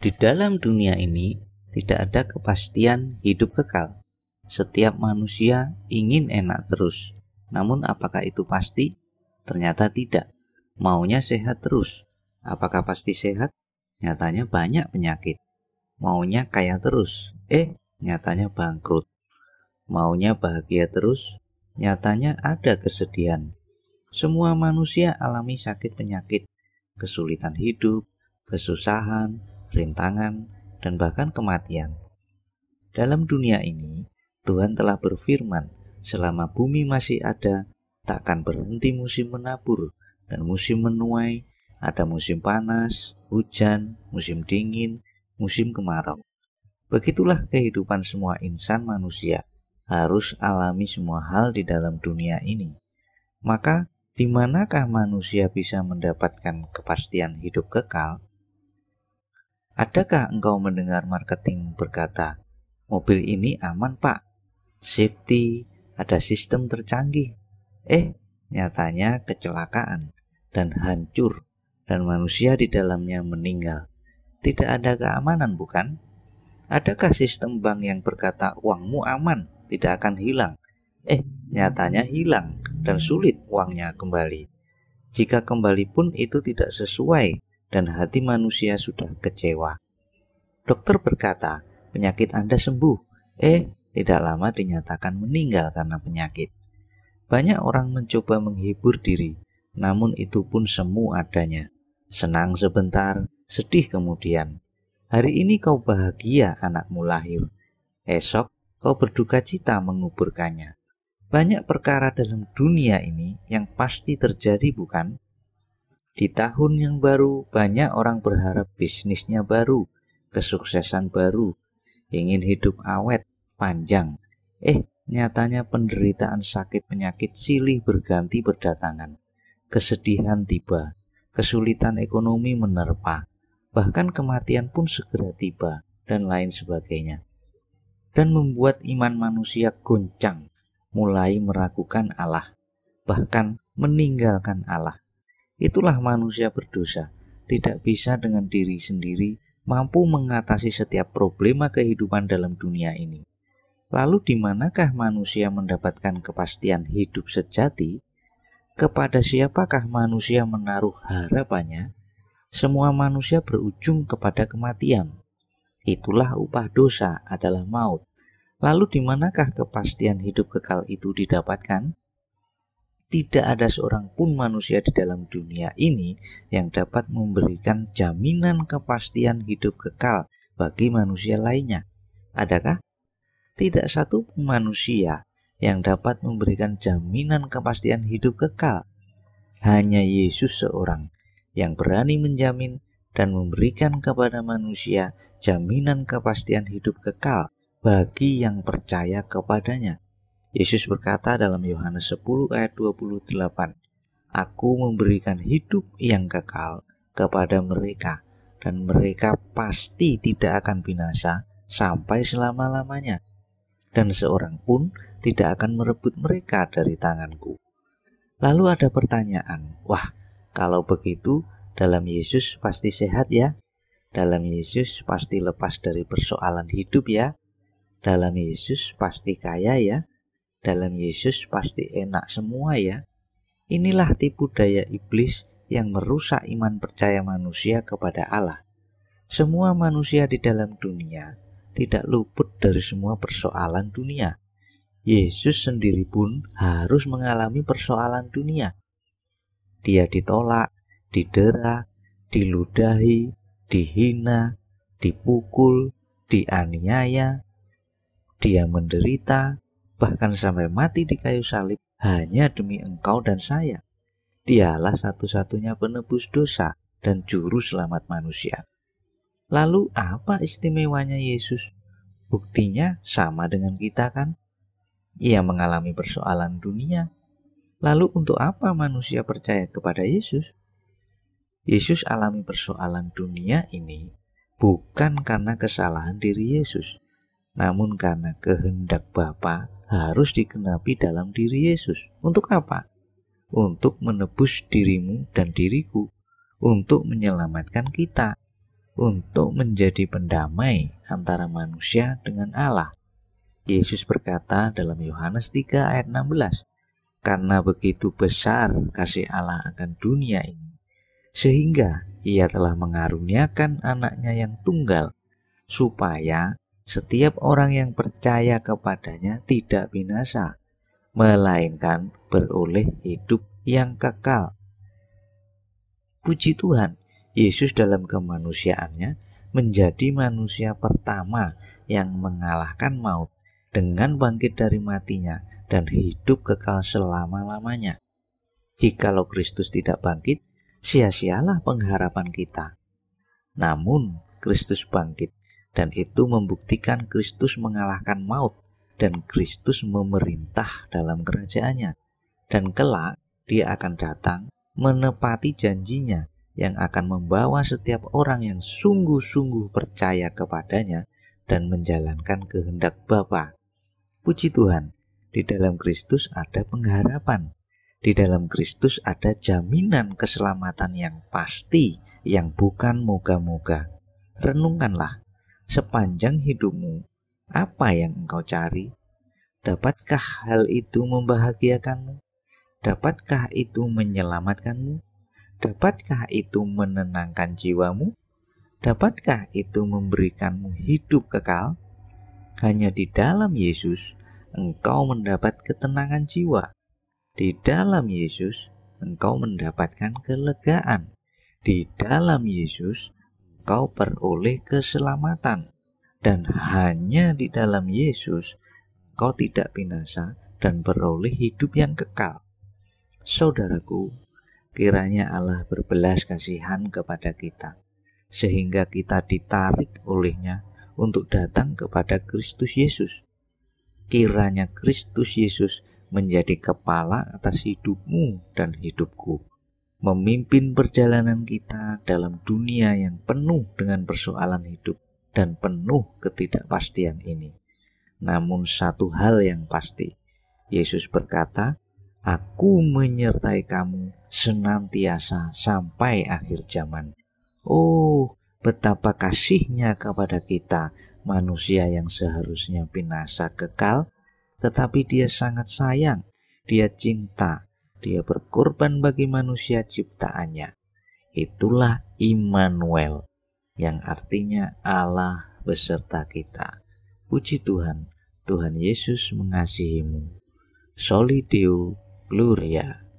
Di dalam dunia ini tidak ada kepastian hidup kekal. Setiap manusia ingin enak terus. Namun apakah itu pasti? Ternyata tidak. Maunya sehat terus. Apakah pasti sehat? Nyatanya banyak penyakit. Maunya kaya terus. Eh, nyatanya bangkrut. Maunya bahagia terus. Nyatanya ada kesedihan. Semua manusia alami sakit penyakit, kesulitan hidup, kesusahan, rintangan, dan bahkan kematian. Dalam dunia ini, Tuhan telah berfirman, selama bumi masih ada, takkan berhenti musim menabur dan musim menuai, ada musim panas, hujan, musim dingin, musim kemarau. Begitulah kehidupan semua insan manusia, harus alami semua hal di dalam dunia ini. Maka, di manakah manusia bisa mendapatkan kepastian hidup kekal? Adakah engkau mendengar marketing berkata, mobil ini aman pak, safety, ada sistem tercanggih. Eh, nyatanya kecelakaan dan hancur dan manusia di dalamnya meninggal. Tidak ada keamanan bukan? Adakah sistem bank yang berkata uangmu aman, tidak akan hilang? Eh, nyatanya hilang dan sulit uangnya kembali. Jika kembali pun itu tidak sesuai dan hati manusia sudah kecewa. Dokter berkata, penyakit Anda sembuh. Eh, tidak lama dinyatakan meninggal karena penyakit. Banyak orang mencoba menghibur diri, namun itu pun semu adanya. Senang sebentar, sedih kemudian. Hari ini kau bahagia anakmu lahir. Esok kau berduka cita menguburkannya. Banyak perkara dalam dunia ini yang pasti terjadi bukan? Di tahun yang baru, banyak orang berharap bisnisnya baru, kesuksesan baru, ingin hidup awet, panjang. Eh, nyatanya penderitaan sakit penyakit silih berganti berdatangan. Kesedihan tiba, kesulitan ekonomi menerpa, bahkan kematian pun segera tiba, dan lain sebagainya. Dan membuat iman manusia goncang, mulai meragukan Allah, bahkan meninggalkan Allah. Itulah manusia berdosa, tidak bisa dengan diri sendiri mampu mengatasi setiap problema kehidupan dalam dunia ini. Lalu di manakah manusia mendapatkan kepastian hidup sejati? Kepada siapakah manusia menaruh harapannya? Semua manusia berujung kepada kematian. Itulah upah dosa adalah maut. Lalu di manakah kepastian hidup kekal itu didapatkan? Tidak ada seorang pun manusia di dalam dunia ini yang dapat memberikan jaminan kepastian hidup kekal bagi manusia lainnya. Adakah? Tidak satu pun manusia yang dapat memberikan jaminan kepastian hidup kekal. Hanya Yesus seorang yang berani menjamin dan memberikan kepada manusia jaminan kepastian hidup kekal bagi yang percaya kepadanya. Yesus berkata dalam Yohanes 10 ayat 28, Aku memberikan hidup yang kekal kepada mereka, dan mereka pasti tidak akan binasa sampai selama-lamanya, dan seorang pun tidak akan merebut mereka dari tanganku. Lalu ada pertanyaan, wah kalau begitu dalam Yesus pasti sehat ya? Dalam Yesus pasti lepas dari persoalan hidup ya? Dalam Yesus pasti kaya ya? Dalam Yesus pasti enak semua ya. Inilah tipu daya iblis yang merusak iman percaya manusia kepada Allah. Semua manusia di dalam dunia tidak luput dari semua persoalan dunia. Yesus sendiri pun harus mengalami persoalan dunia. Dia ditolak, didera, diludahi, dihina, dipukul, dianiaya, dia menderita, bahkan sampai mati di kayu salib hanya demi engkau dan saya. Dialah satu-satunya penebus dosa dan juru selamat manusia. Lalu apa istimewanya Yesus? Buktinya sama dengan kita kan? Ia mengalami persoalan dunia. Lalu untuk apa manusia percaya kepada Yesus? Yesus alami persoalan dunia ini bukan karena kesalahan diri Yesus, namun karena kehendak Bapa harus digenapi dalam diri Yesus. Untuk apa? Untuk menebus dirimu dan diriku, untuk menyelamatkan kita, untuk menjadi pendamai antara manusia dengan Allah. Yesus berkata dalam Yohanes 3 ayat 16, Karena begitu besar kasih Allah akan dunia ini, sehingga ia telah mengaruniakan anaknya yang tunggal, supaya setiap orang yang percaya kepadanya tidak binasa, melainkan beroleh hidup yang kekal. Puji Tuhan, Yesus dalam kemanusiaannya menjadi manusia pertama yang mengalahkan maut dengan bangkit dari matinya dan hidup kekal selama-lamanya. Jikalau Kristus tidak bangkit, sia-sialah pengharapan kita. Namun, Kristus bangkit dan itu membuktikan Kristus mengalahkan maut dan Kristus memerintah dalam kerajaannya. Dan kelak dia akan datang menepati janjinya yang akan membawa setiap orang yang sungguh-sungguh percaya kepadanya dan menjalankan kehendak Bapa. Puji Tuhan, di dalam Kristus ada pengharapan. Di dalam Kristus ada jaminan keselamatan yang pasti, yang bukan moga-moga. Renungkanlah sepanjang hidupmu, apa yang engkau cari? Dapatkah hal itu membahagiakanmu? Dapatkah itu menyelamatkanmu? Dapatkah itu menenangkan jiwamu? Dapatkah itu memberikanmu hidup kekal? Hanya di dalam Yesus engkau mendapat ketenangan jiwa. Di dalam Yesus engkau mendapatkan kelegaan. Di dalam Yesus engkau peroleh keselamatan. Dan hanya di dalam Yesus engkau tidak binasa dan beroleh hidup yang kekal. Saudaraku, kiranya Allah berbelas kasihan kepada kita, sehingga kita ditarik olehnya untuk datang kepada Kristus Yesus. Kiranya Kristus Yesus menjadi kepala atas hidupmu dan hidupku memimpin perjalanan kita dalam dunia yang penuh dengan persoalan hidup dan penuh ketidakpastian ini. Namun satu hal yang pasti, Yesus berkata, Aku menyertai kamu senantiasa sampai akhir zaman. Oh, betapa kasihnya kepada kita manusia yang seharusnya binasa kekal, tetapi dia sangat sayang, dia cinta, dia berkorban bagi manusia ciptaannya. Itulah Immanuel yang artinya Allah beserta kita. Puji Tuhan, Tuhan Yesus mengasihimu. Solideo Gloria.